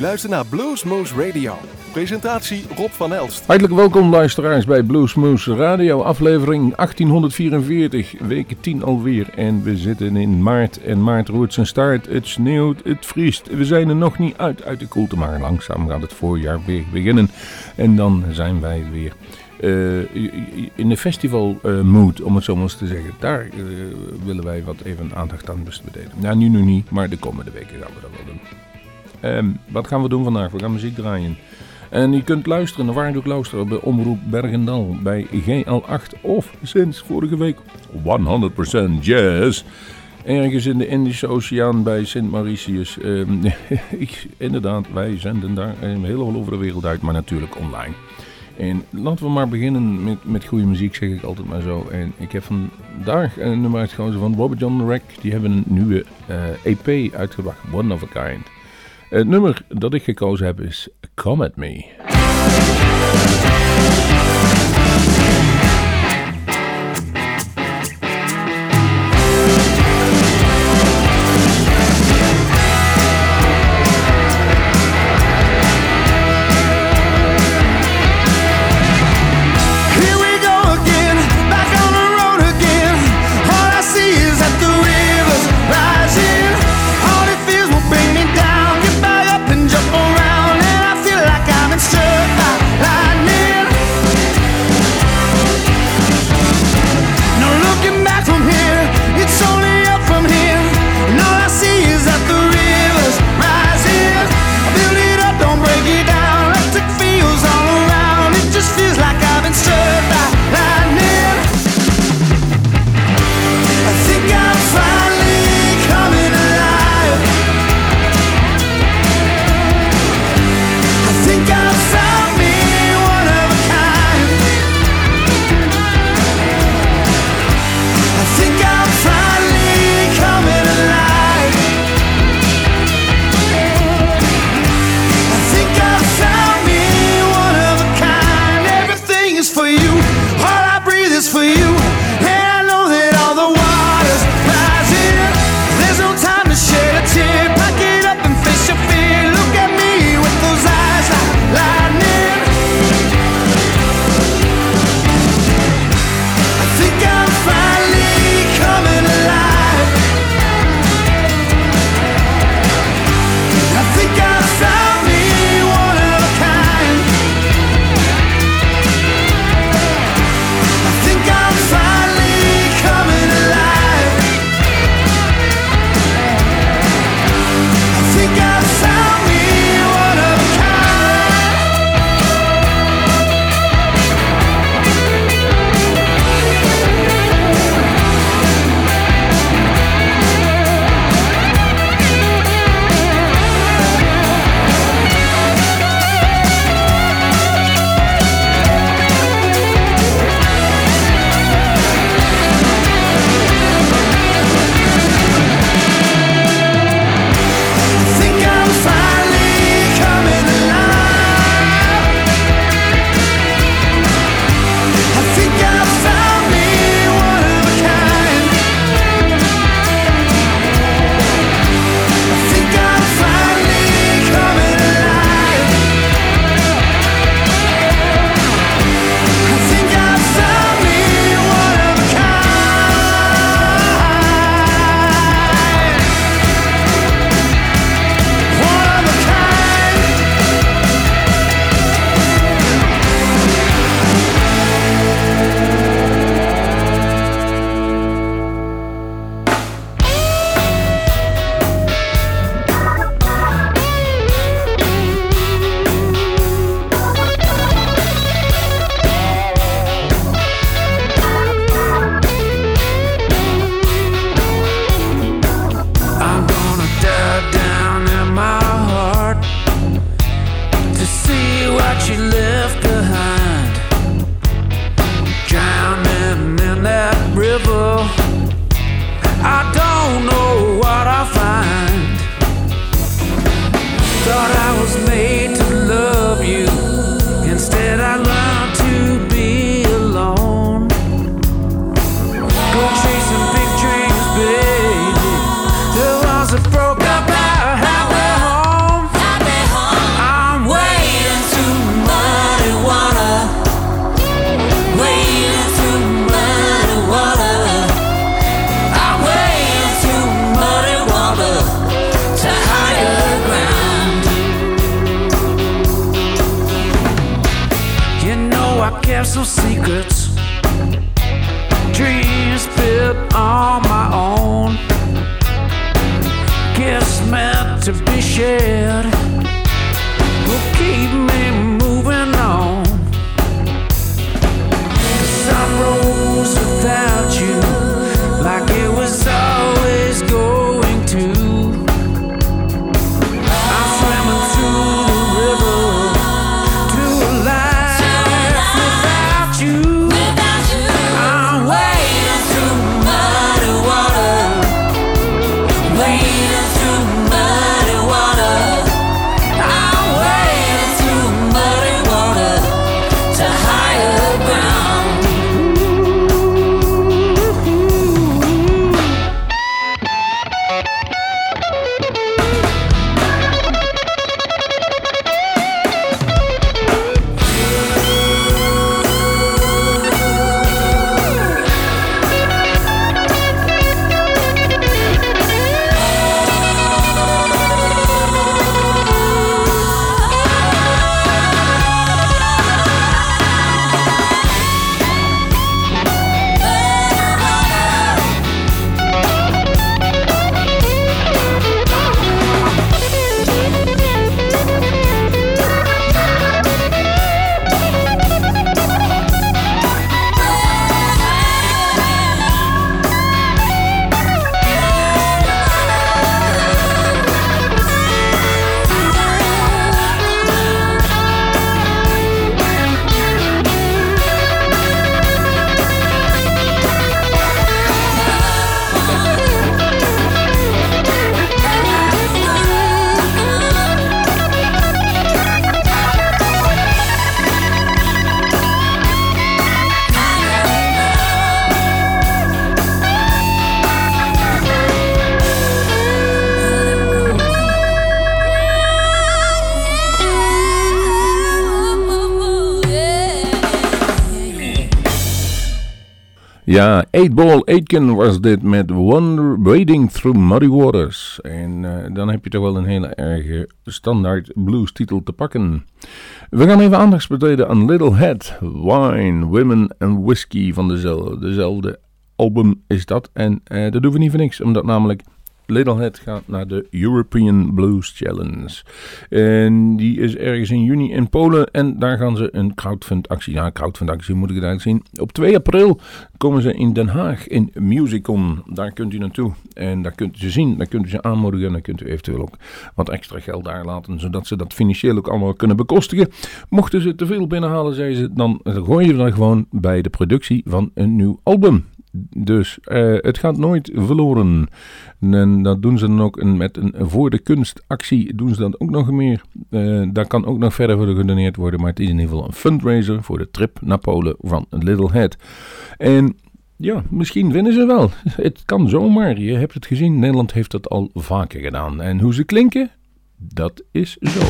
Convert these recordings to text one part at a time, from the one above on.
luistert naar Bluesmoose Radio. Presentatie Rob van Elst. Hartelijk welkom luisteraars bij Bluesmoose Radio, aflevering 1844, weken 10 alweer. En we zitten in maart en maart roert zijn staart, het sneeuwt, het vriest. We zijn er nog niet uit uit de koelte, maar langzaam gaat het voorjaar weer beginnen. En dan zijn wij weer... Uh, in de festival uh, mood, om het zo maar eens te zeggen. Daar uh, willen wij wat even aandacht aan besteden. Nou, nu nog niet, maar de komende weken gaan we dat wel doen. Um, wat gaan we doen vandaag? We gaan muziek draaien. En je kunt luisteren, naar ook luisteren, bij Omroep Bergendal, bij GL8 of sinds vorige week 100% Jazz. Ergens in de Indische Oceaan bij Sint Mauritius. Um, inderdaad, wij zenden daar helemaal over de wereld uit, maar natuurlijk online. En laten we maar beginnen met, met goede muziek, zeg ik altijd maar zo. En ik heb vandaag een nummer uitgekozen van Robert John Rack. Die hebben een nieuwe EP uitgebracht, One of a Kind. Het nummer dat ik gekozen heb is Come At Me. To be shared. Ja, 8 Ball Aitken was dit met Wonder Wading Through Muddy Waters. En eh, dan heb je toch wel een hele erge standaard blues titel te pakken. We gaan even aandacht besteden aan Little Head, Wine, Women and Whiskey van dezelfde, album is dat. En eh, dat doen we niet voor niks, omdat namelijk Little Head gaat naar de European Blues Challenge. En die is ergens in juni in Polen. En daar gaan ze een crowdfund actie. Ja, crowdfund actie moet ik het eigenlijk zien. Op 2 april komen ze in Den Haag in Musicon. Daar kunt u naartoe. En daar kunt u ze zien. Daar kunt u ze aanmoedigen. En dan kunt u eventueel ook wat extra geld daar laten. Zodat ze dat financieel ook allemaal kunnen bekostigen. Mochten ze te veel binnenhalen, zei ze, dan gooi je dat gewoon bij de productie van een nieuw album. Dus eh, het gaat nooit verloren. En dat doen ze dan ook met een voor de kunst actie. Doen ze dat ook nog meer. Eh, daar kan ook nog verder voor gedoneerd worden. Maar het is in ieder geval een fundraiser voor de trip naar Polen van Little Head. En ja, misschien winnen ze wel. Het kan zomaar. Je hebt het gezien. Nederland heeft dat al vaker gedaan. En hoe ze klinken, dat is zo.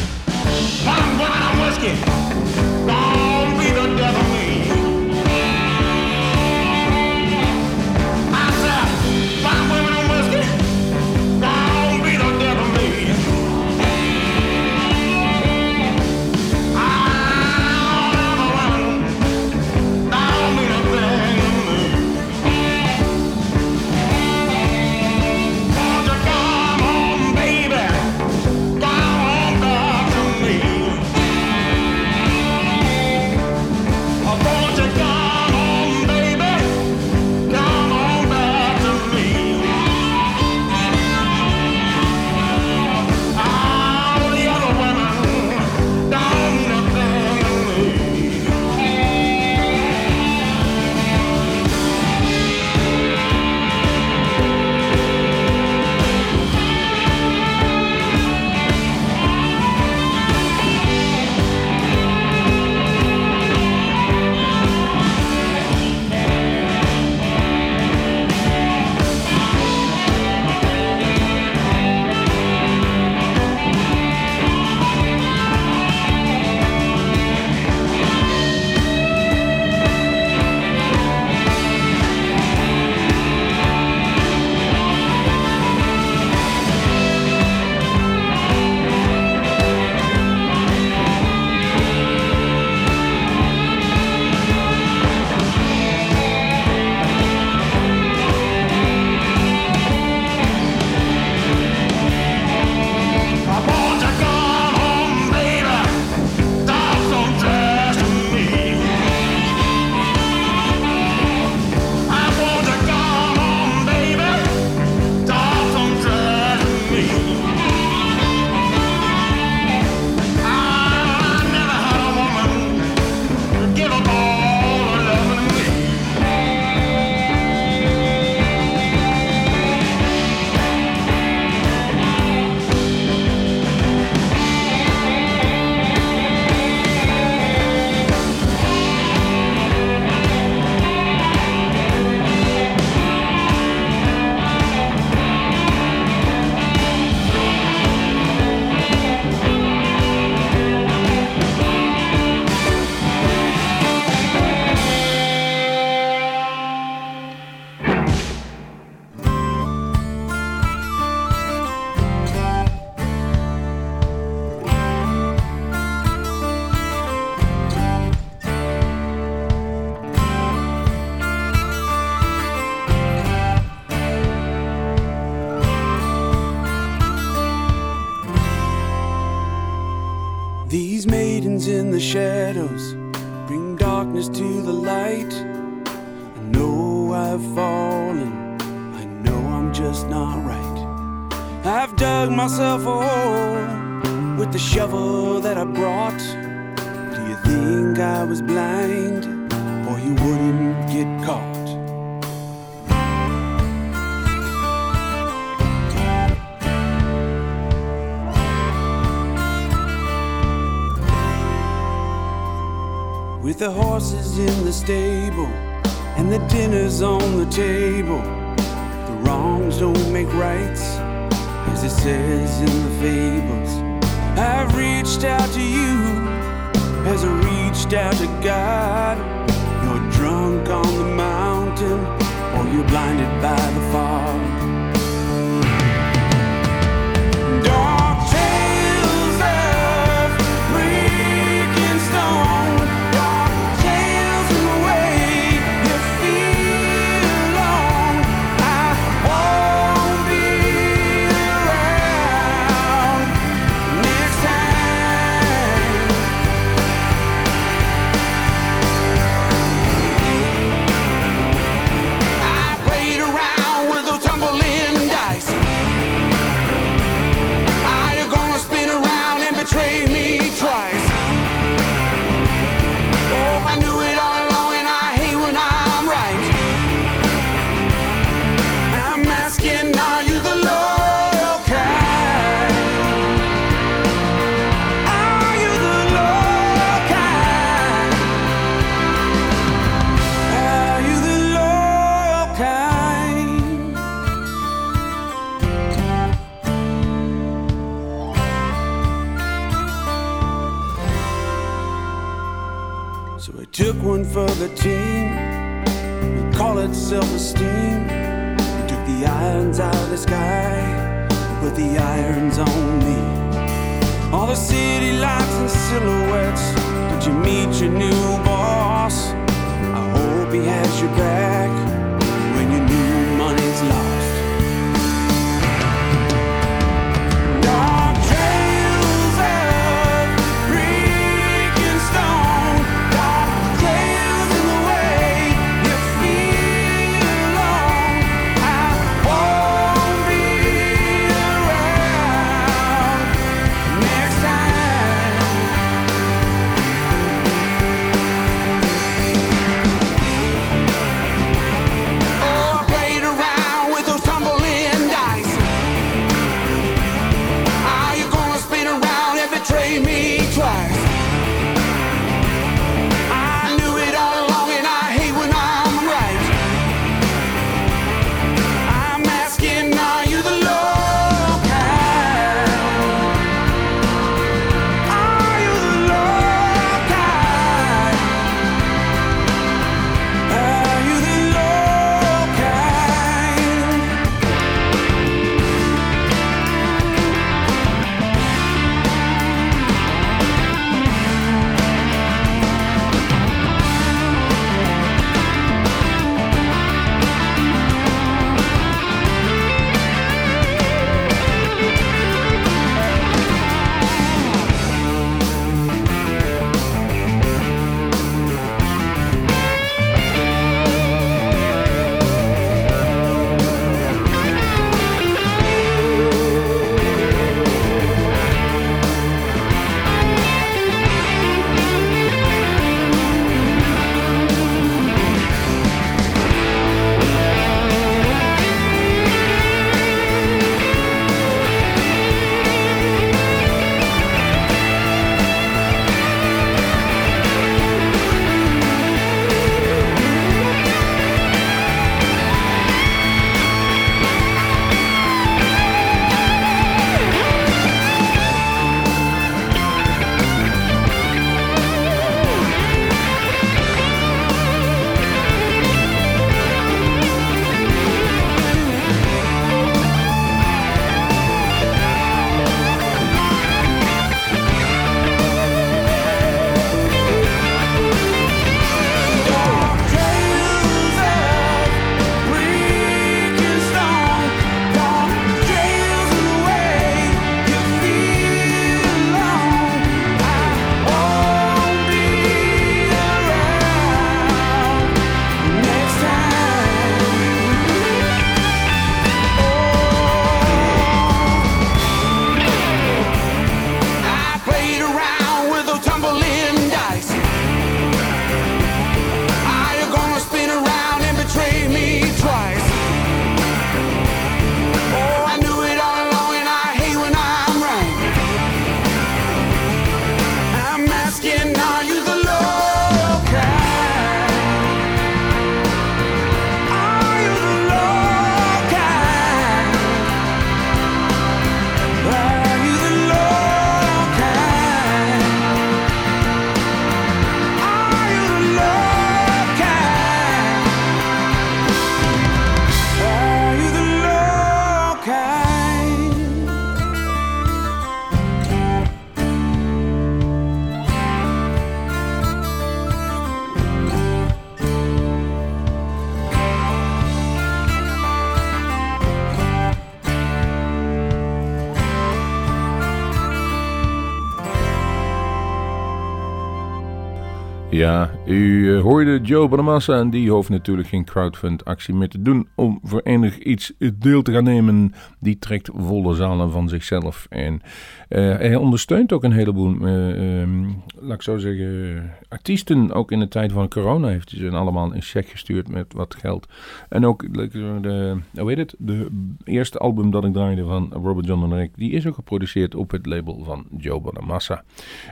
eu hoorde Joe Bonamassa en die hoeft natuurlijk geen crowdfund-actie meer te doen om voor enig iets deel te gaan nemen. Die trekt volle zalen van zichzelf. En eh, hij ondersteunt ook een heleboel, eh, ehm, laat ik zo zeggen, artiesten. Ook in de tijd van corona heeft hij ze allemaal een check gestuurd met wat geld. En ook de, hoe heet het, de eerste album dat ik draaide van Robert John en Rick, die is ook geproduceerd op het label van Joe Bonamassa.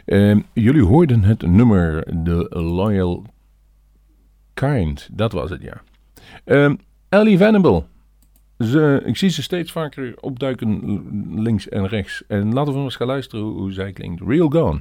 Ehm, jullie hoorden het nummer The Loyal Kind, dat was het ja. Ehm, Ellie Venable. Ze, ik zie ze steeds vaker opduiken links en rechts. En laten we eens gaan luisteren hoe, hoe zij klinkt. Real Gone.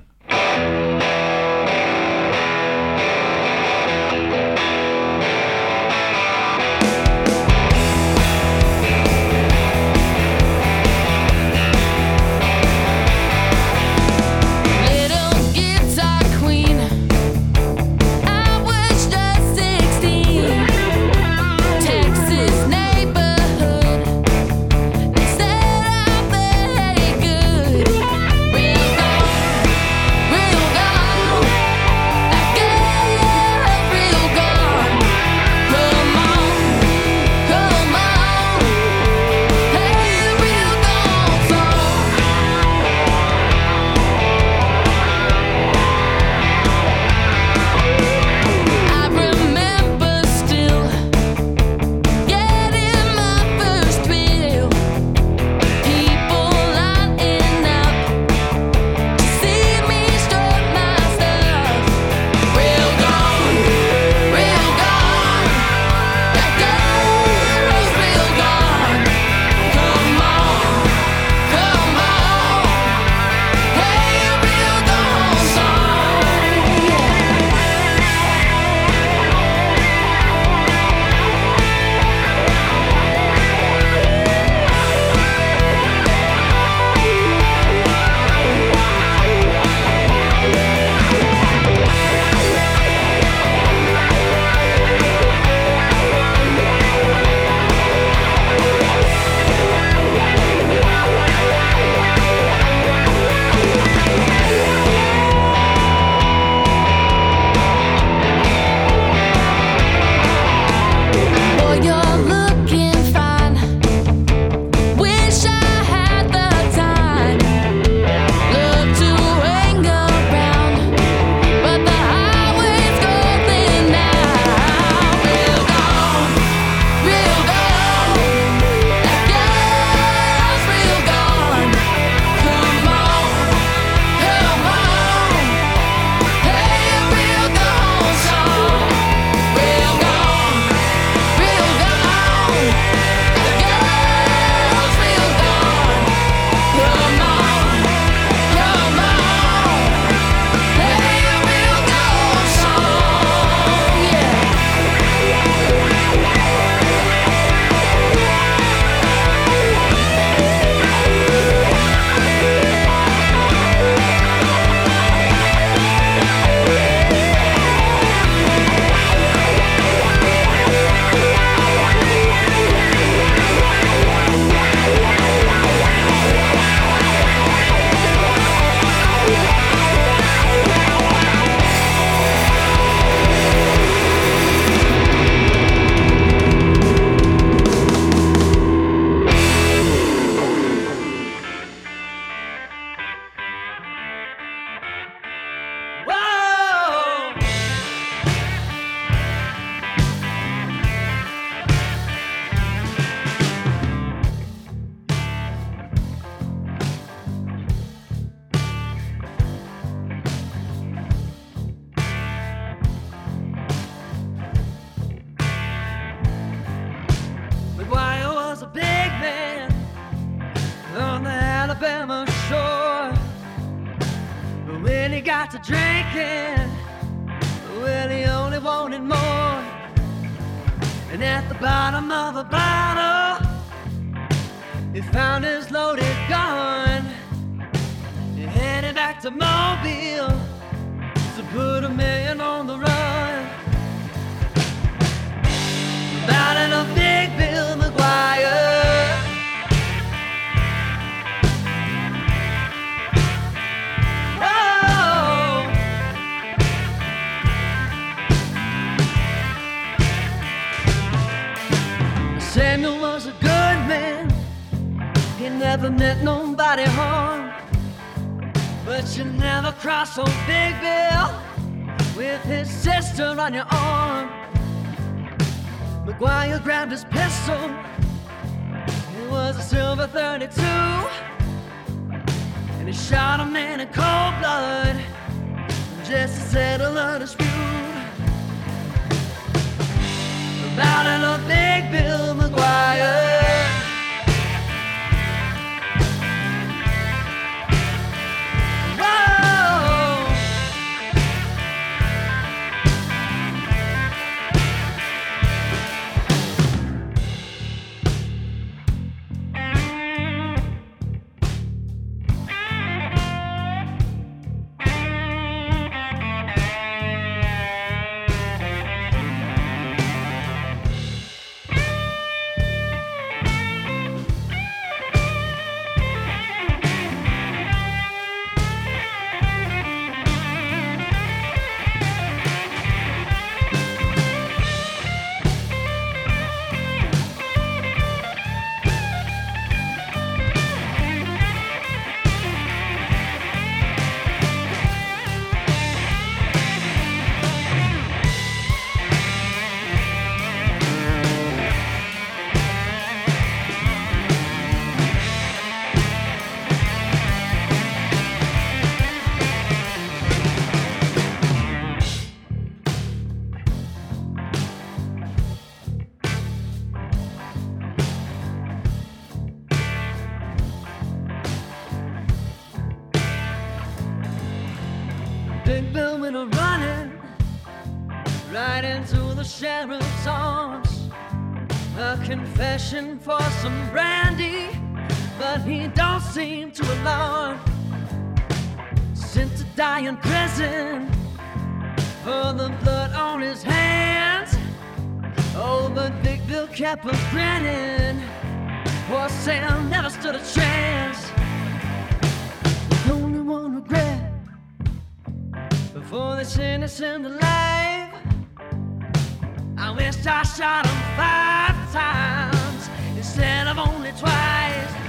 Some brandy, but he don't seem to alarm. Sent to die in prison for the blood on his hands. Oh, but Big Bill kept a grinning. Poor Sam never stood a chance. The only one regret before they sentence him to life. I wish I shot him five times said I've only twice.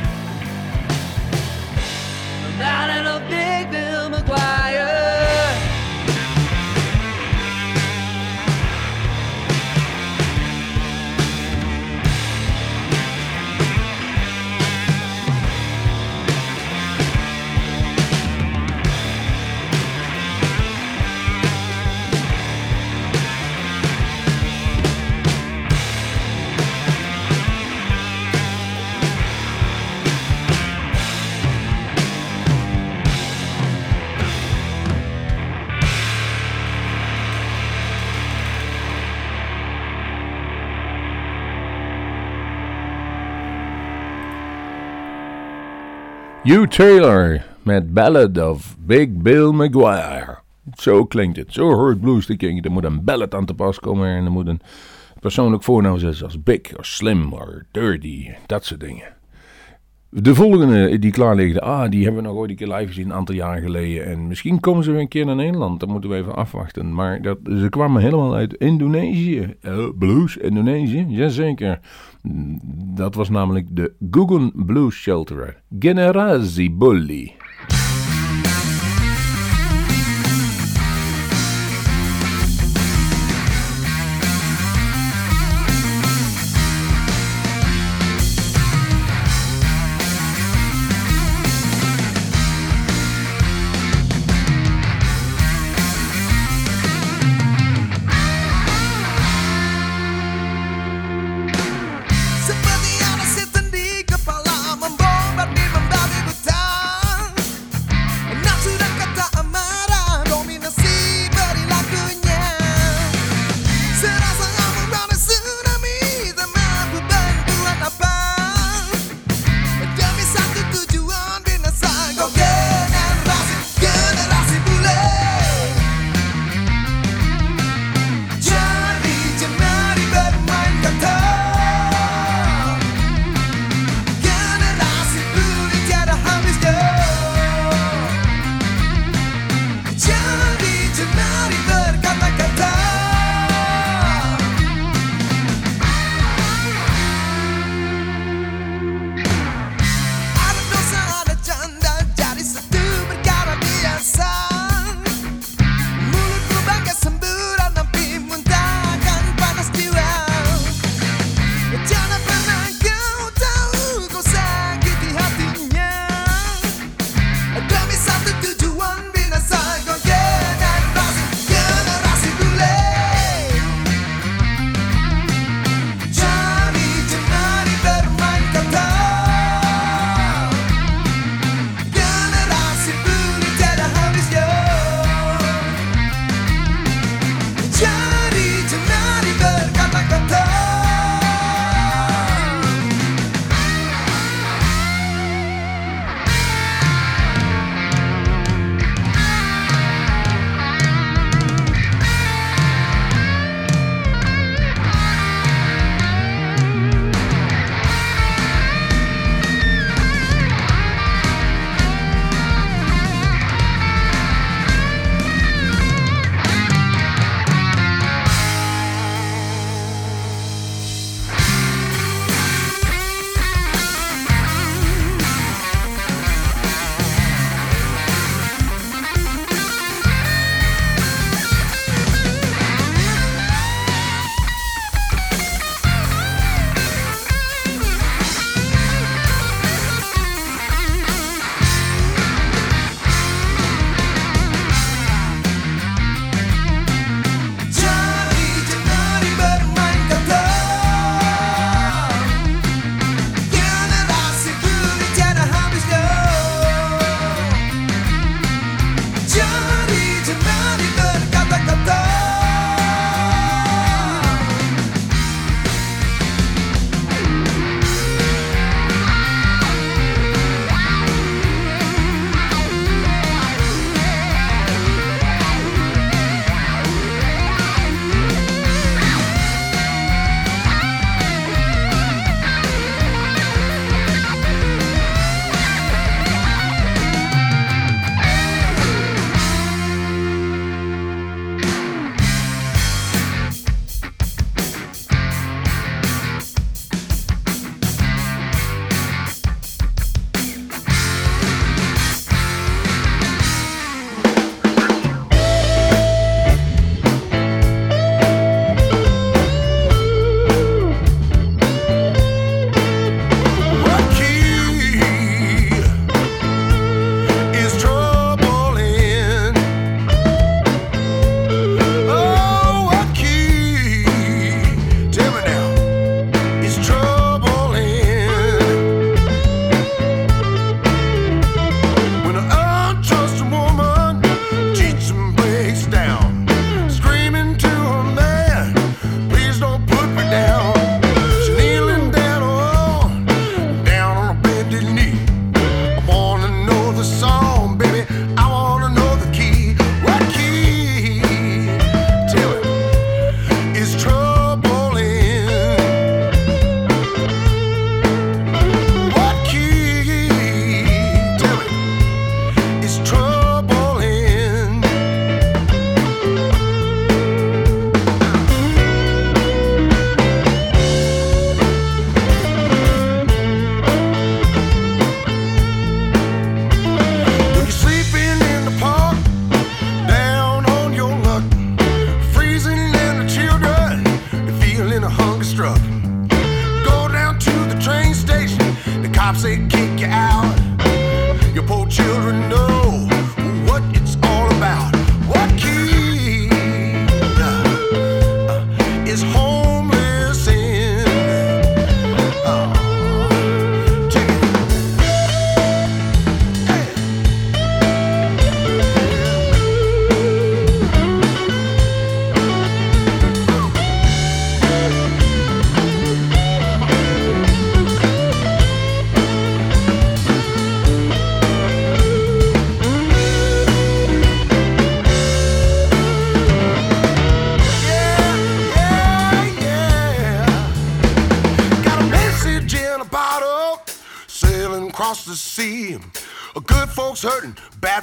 Hugh Taylor met Ballad of Big Bill McGuire. Zo klinkt het. Zo hoort blues te klinken. Er moet een ballad aan te pas komen en er moet een persoonlijk voornaam zijn zoals Big of Slim of Dirty. Dat soort dingen. De volgende die klaar ah, die hebben we nog ooit een keer live gezien een aantal jaar geleden. En misschien komen ze weer een keer naar Nederland, dat moeten we even afwachten. Maar dat, ze kwamen helemaal uit Indonesië. Eh, blues, Indonesië, jazeker. Dat was namelijk de Guggen Blues Shelter. Generazi Bully.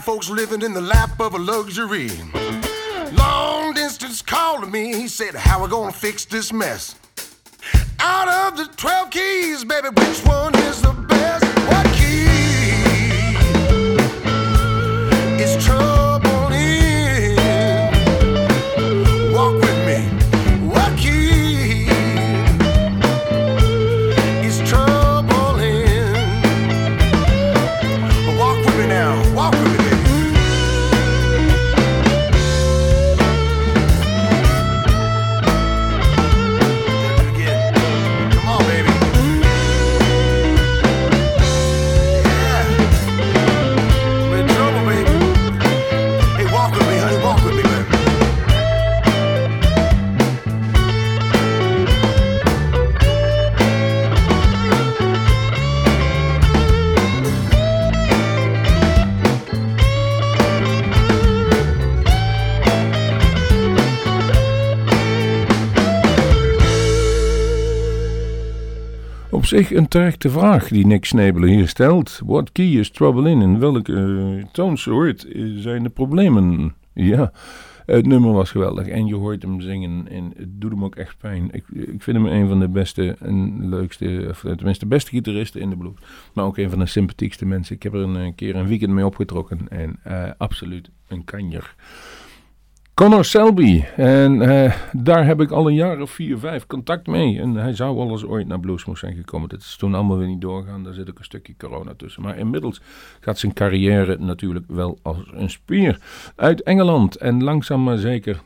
Folks living in the lap of a luxury. Long distance calling me, he said, How we gonna fix this mess? Out of the 12 keys, baby, which one is the Op zich een terechte vraag die Nick Snebelen hier stelt. What key is trouble in? In welke eh, toonsoort eh, zijn de problemen? Ja, het nummer was geweldig en je hoort hem zingen en het doet hem ook echt pijn. Ik, ik vind hem een van de beste en leukste, of tenminste de beste gitaristen in de blues. Maar ook een van de sympathiekste mensen. Ik heb er een, eh, keer een weekend mee opgetrokken en absoluut een kanjer. Connor Selby. En eh, daar heb ik al een jaar of vier, vijf contact mee. En hij zou wel eens ooit naar Bluesmoes zijn gekomen. Dat is toen allemaal weer niet doorgaan. Daar zit ook een stukje corona tussen. Maar inmiddels gaat zijn carrière natuurlijk wel als een spier. Uit Engeland. En langzaam maar zeker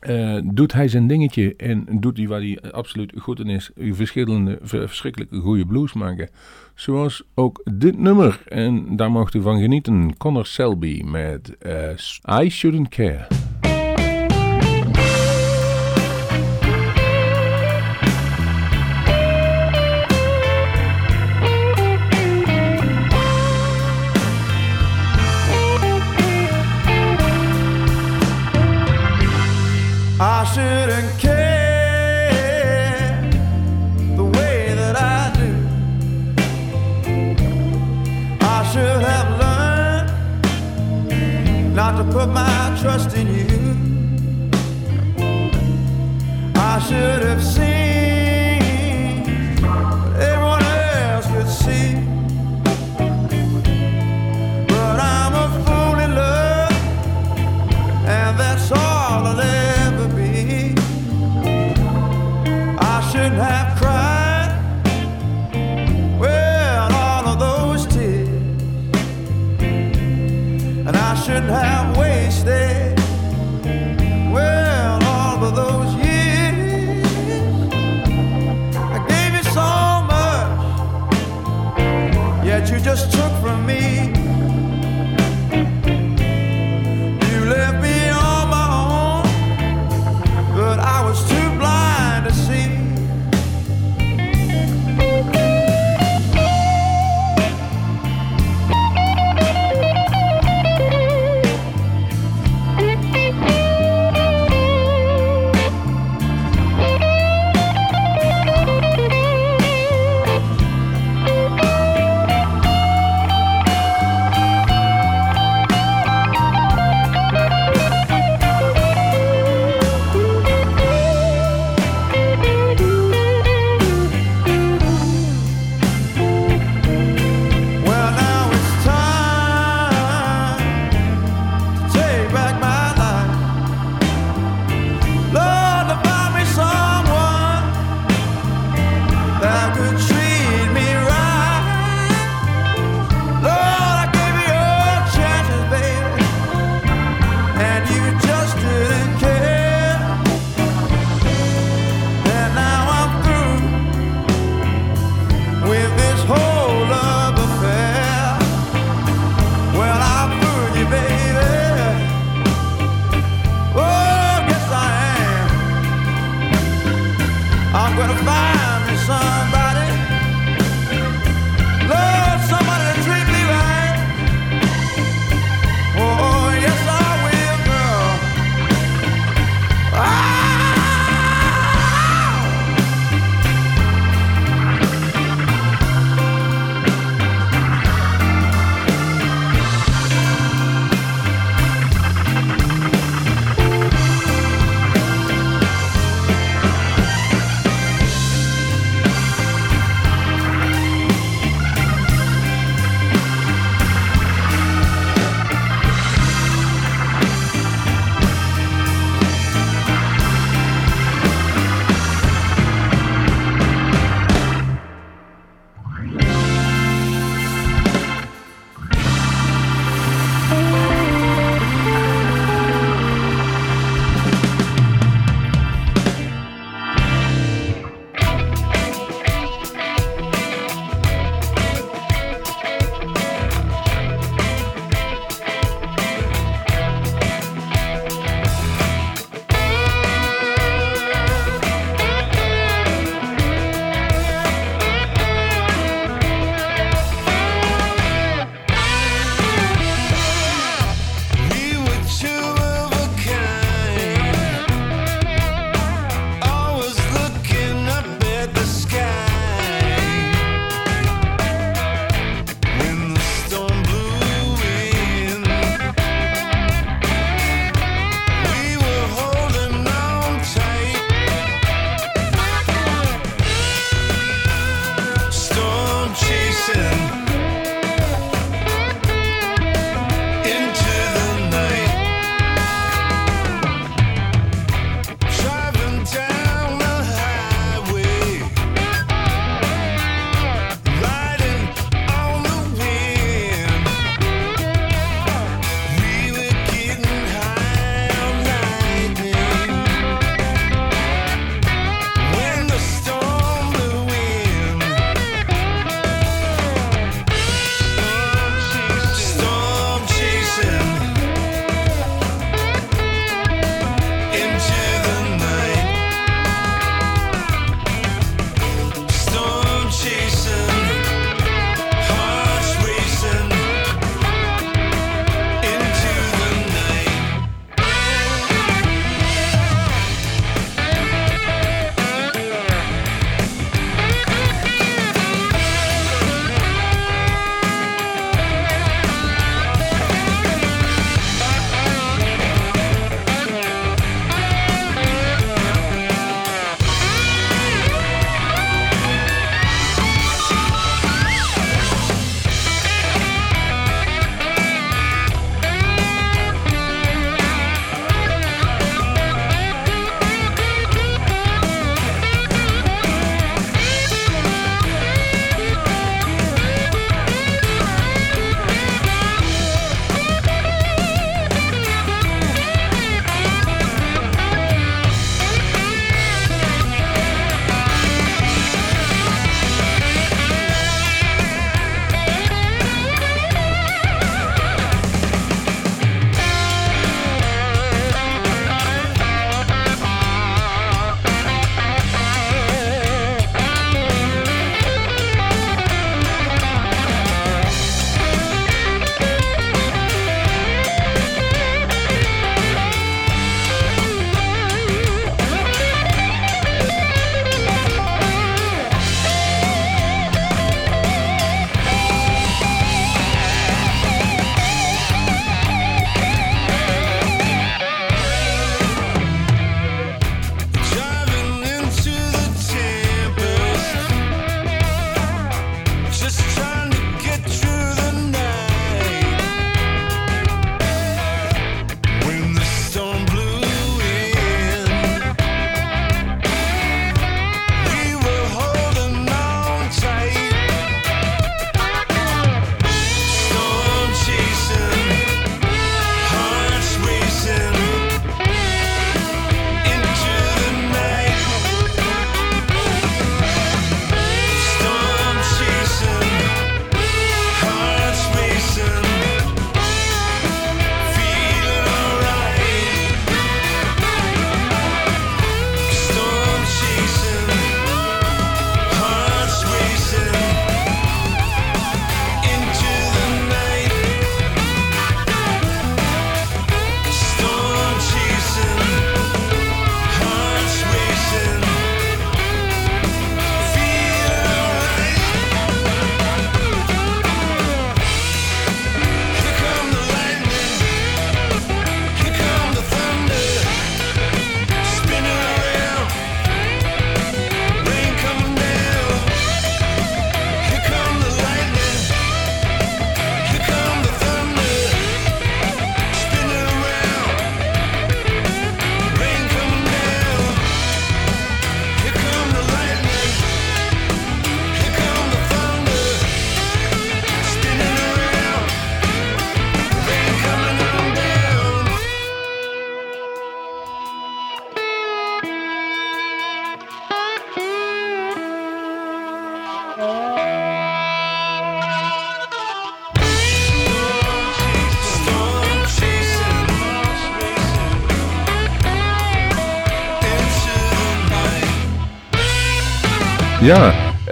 eh, doet hij zijn dingetje. En doet hij waar hij absoluut goed in is. Verschillende, ver- verschrikkelijke goede blues maken. Zoals ook dit nummer. En daar mocht u van genieten. Connor Selby met eh, I Shouldn't Care. I shouldn't care the way that I do. I should have learned not to put my trust in you. I should have seen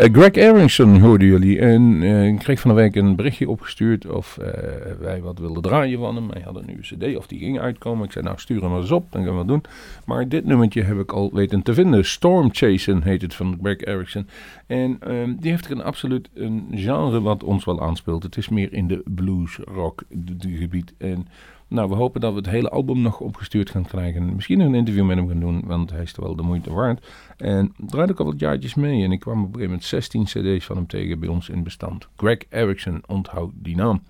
Greg Aronson hoorden jullie. En eh, ik kreeg van de week een berichtje opgestuurd of eh, wij wat wilden draaien van hem. Hij had een nieuwe cd of die ging uitkomen. Ik zei nou stuur hem maar eens op, dan gaan we het doen. Maar dit nummertje heb ik al weten te vinden. Storm Chasing heet het van Greg Aronson. En ehm, die heeft er een absoluut een genre wat ons wel aanspeelt. Het is meer in de blues rock gebied. En nou, we hopen dat we het hele album nog opgestuurd gaan krijgen. Misschien een interview met hem gaan doen, want hij is toch wel de moeite waard. En draaide ook al wat jaartjes mee. En ik kwam op een gegeven moment 16 cd's van hem tegen bij ons in bestand. Greg Erickson, onthoud die naam.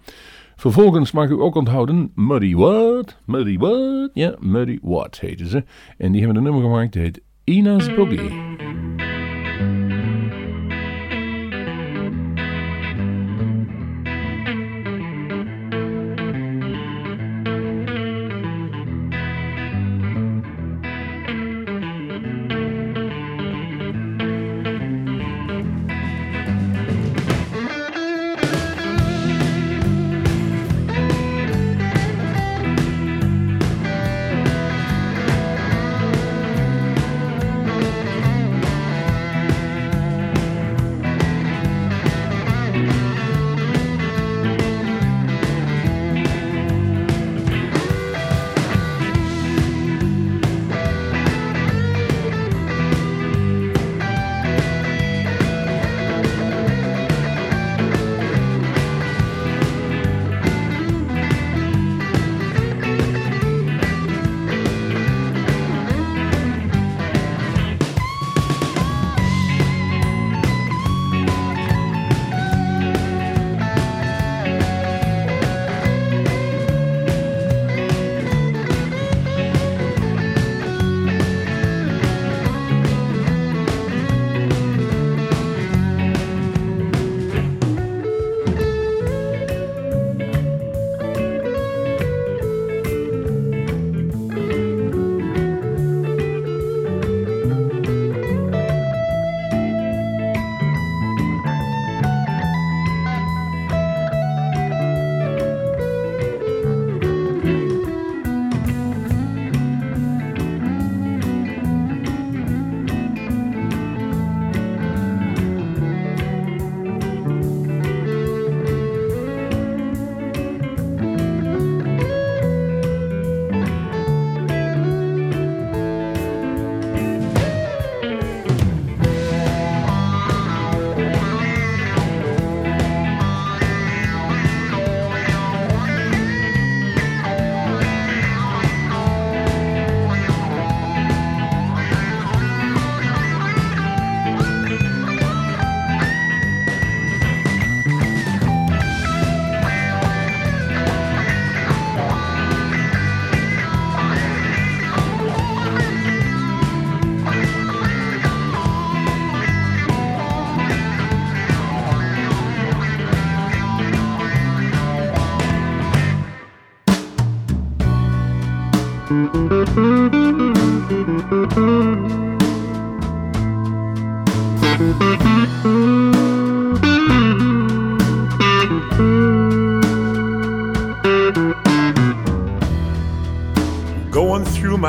Vervolgens mag u ook onthouden Muddy What? Muddy What? Ja, Muddy What heten ze. En die hebben een nummer gemaakt, dat heet Ina's Boogie.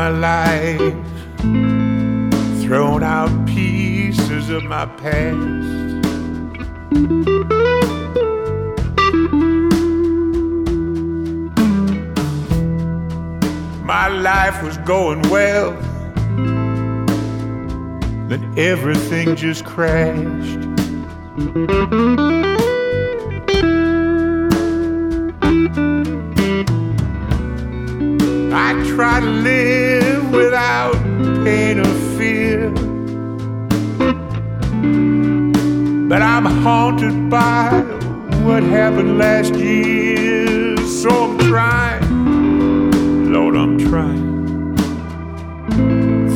My life, throwing out pieces of my past. My life was going well, then everything just crashed. I try to live without pain or fear. But I'm haunted by what happened last year. So I'm trying, Lord, I'm trying.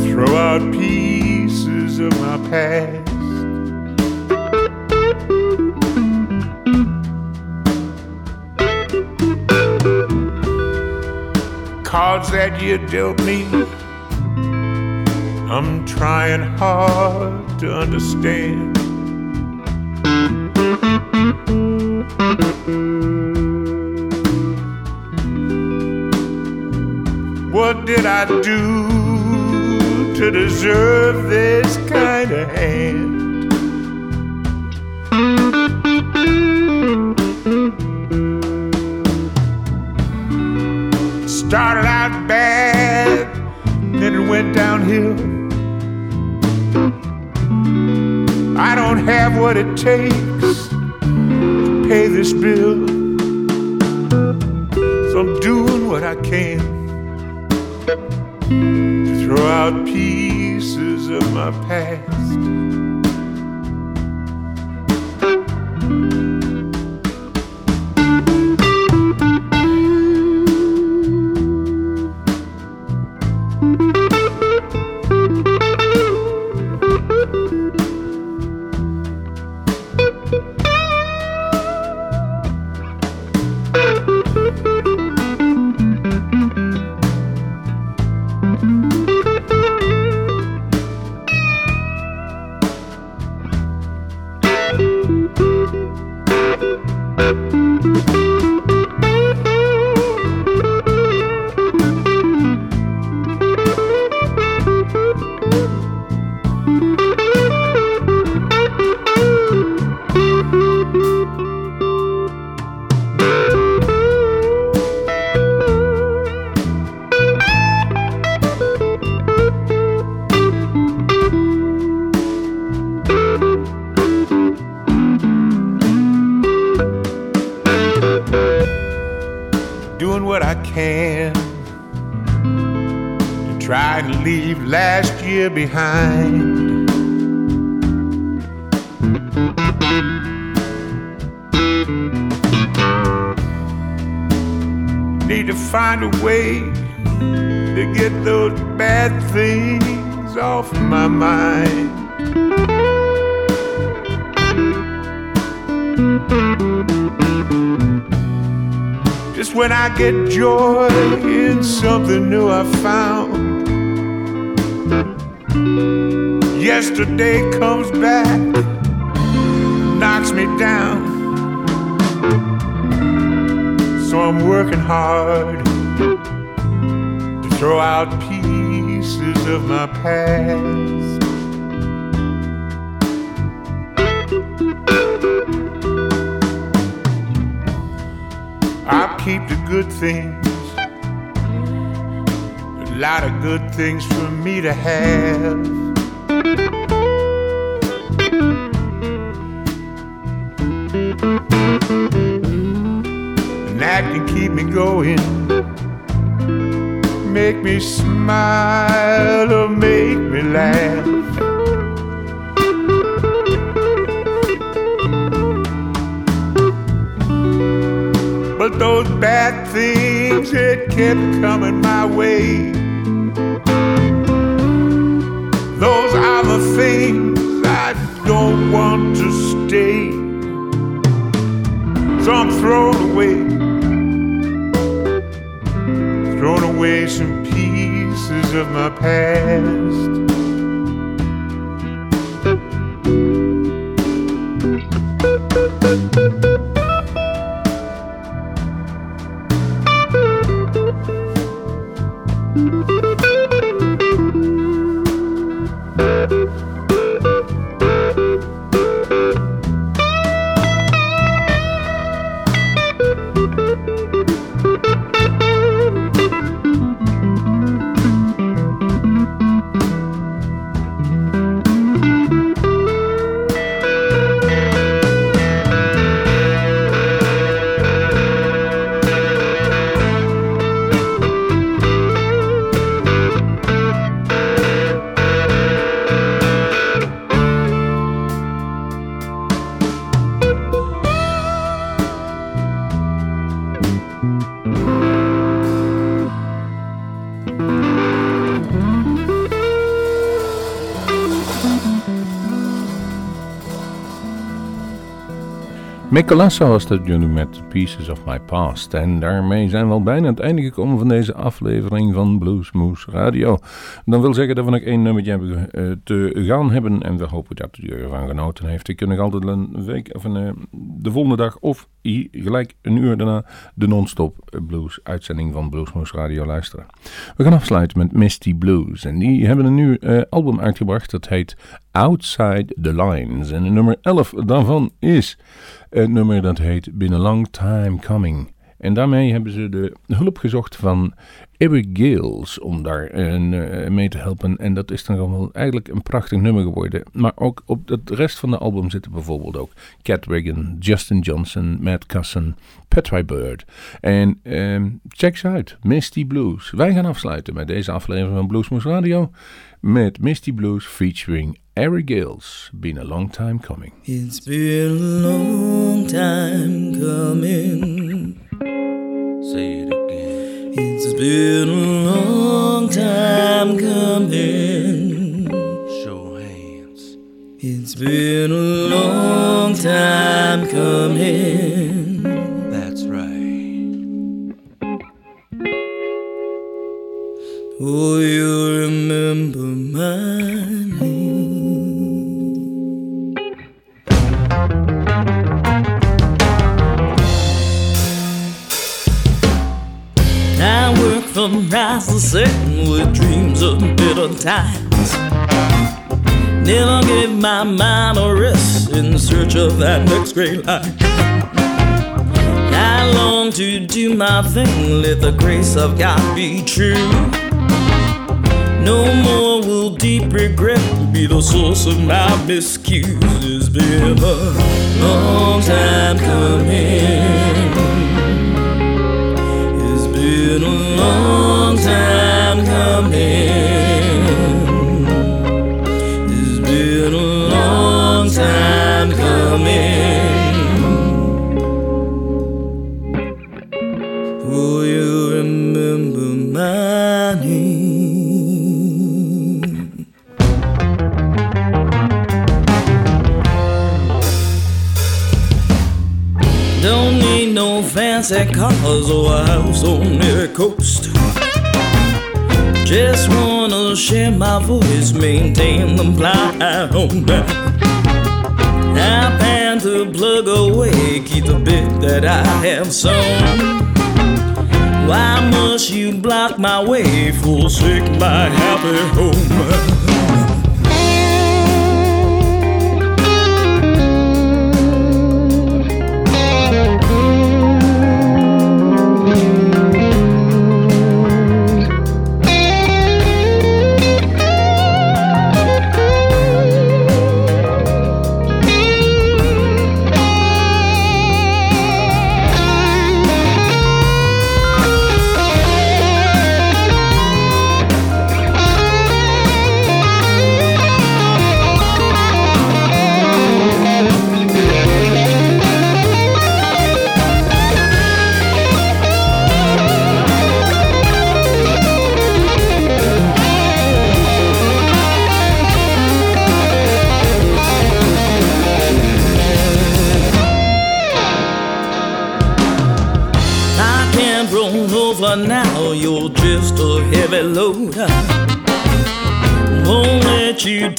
Throw out pieces of my past. cards that you dealt me. I'm trying hard to understand. What did I do to deserve this what it takes to pay this bill. So I'm doing what I can to throw out pieces of my past. Joy in something new I found. Yesterday comes back, knocks me down. So I'm working hard to throw out pieces of my past. I'll keep the good things. A lot of good things for me to have. And that can keep me going. Make me smile or make me laugh. But those bad things that kept coming my way, those are the things I don't want to stay. So I'm throwing away, throwing away some pieces of my past. Mick was dat jullie met Pieces of My Past. En daarmee zijn we al bijna aan het einde gekomen van deze aflevering van Bluesmoose Radio. Dat wil zeggen dat we nog één nummertje hebben eh, te gaan hebben. En we hopen dat u ervan genoten heeft. Ik kan nog altijd een week of een, eh, de volgende dag of gelijk een uur daarna de non-stop blues uitzending van Bluesmoose Radio luisteren. We gaan afsluiten met Misty Blues. En die hebben een nieuw eh, album uitgebracht. Dat heet Outside the Lines. En de nummer 11 daarvan is een nummer dat heet Been a Long Time Coming. En daarmee hebben ze de hulp gezocht van Eric Gales om daar een, eh, mee te helpen. En dat is dan wel eigenlijk een prachtig nummer geworden. Maar ook op de rest van de album zitten bijvoorbeeld ook Cat Reagan, Justin Johnson, Matt Cusson, Petri Bird. En ehm, check ze uit, Misty Blues. Wij gaan afsluiten met deze aflevering van Bluesmoose Radio met Misty Blues featuring Eric Gales. Been a long time coming. It's been a long time coming. Say it again. It's been a long time coming. Show hands. It's been a long time coming. That's right. Oh, you remember my From rise to setting with dreams of better times. Never gave my mind a rest in search of that next great life. I long to do my thing, let the grace of God be true. No more will deep regret be the source of my miscues. It's been a long time coming. Long time coming. It's been a long time coming. Fancy cars or a house on the coast. Just wanna share my voice, maintain the blind. I plan to plug away, keep the bit that I have sown. Why must you block my way, forsake my happy home?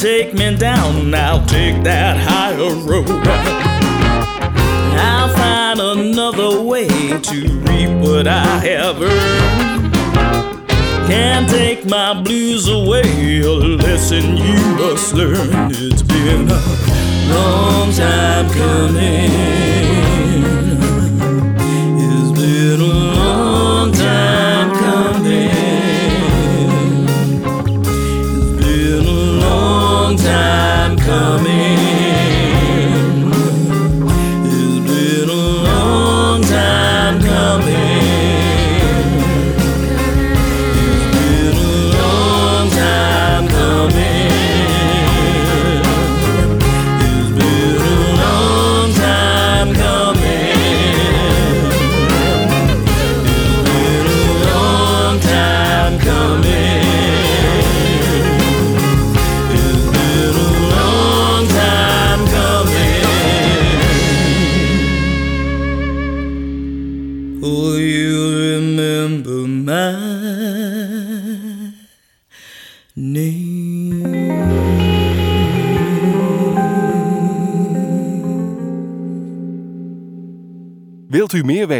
Take me down, I'll take that higher road. I'll find another way to reap what I have earned. Can't take my blues away, a lesson you must learn. It's been a long time coming.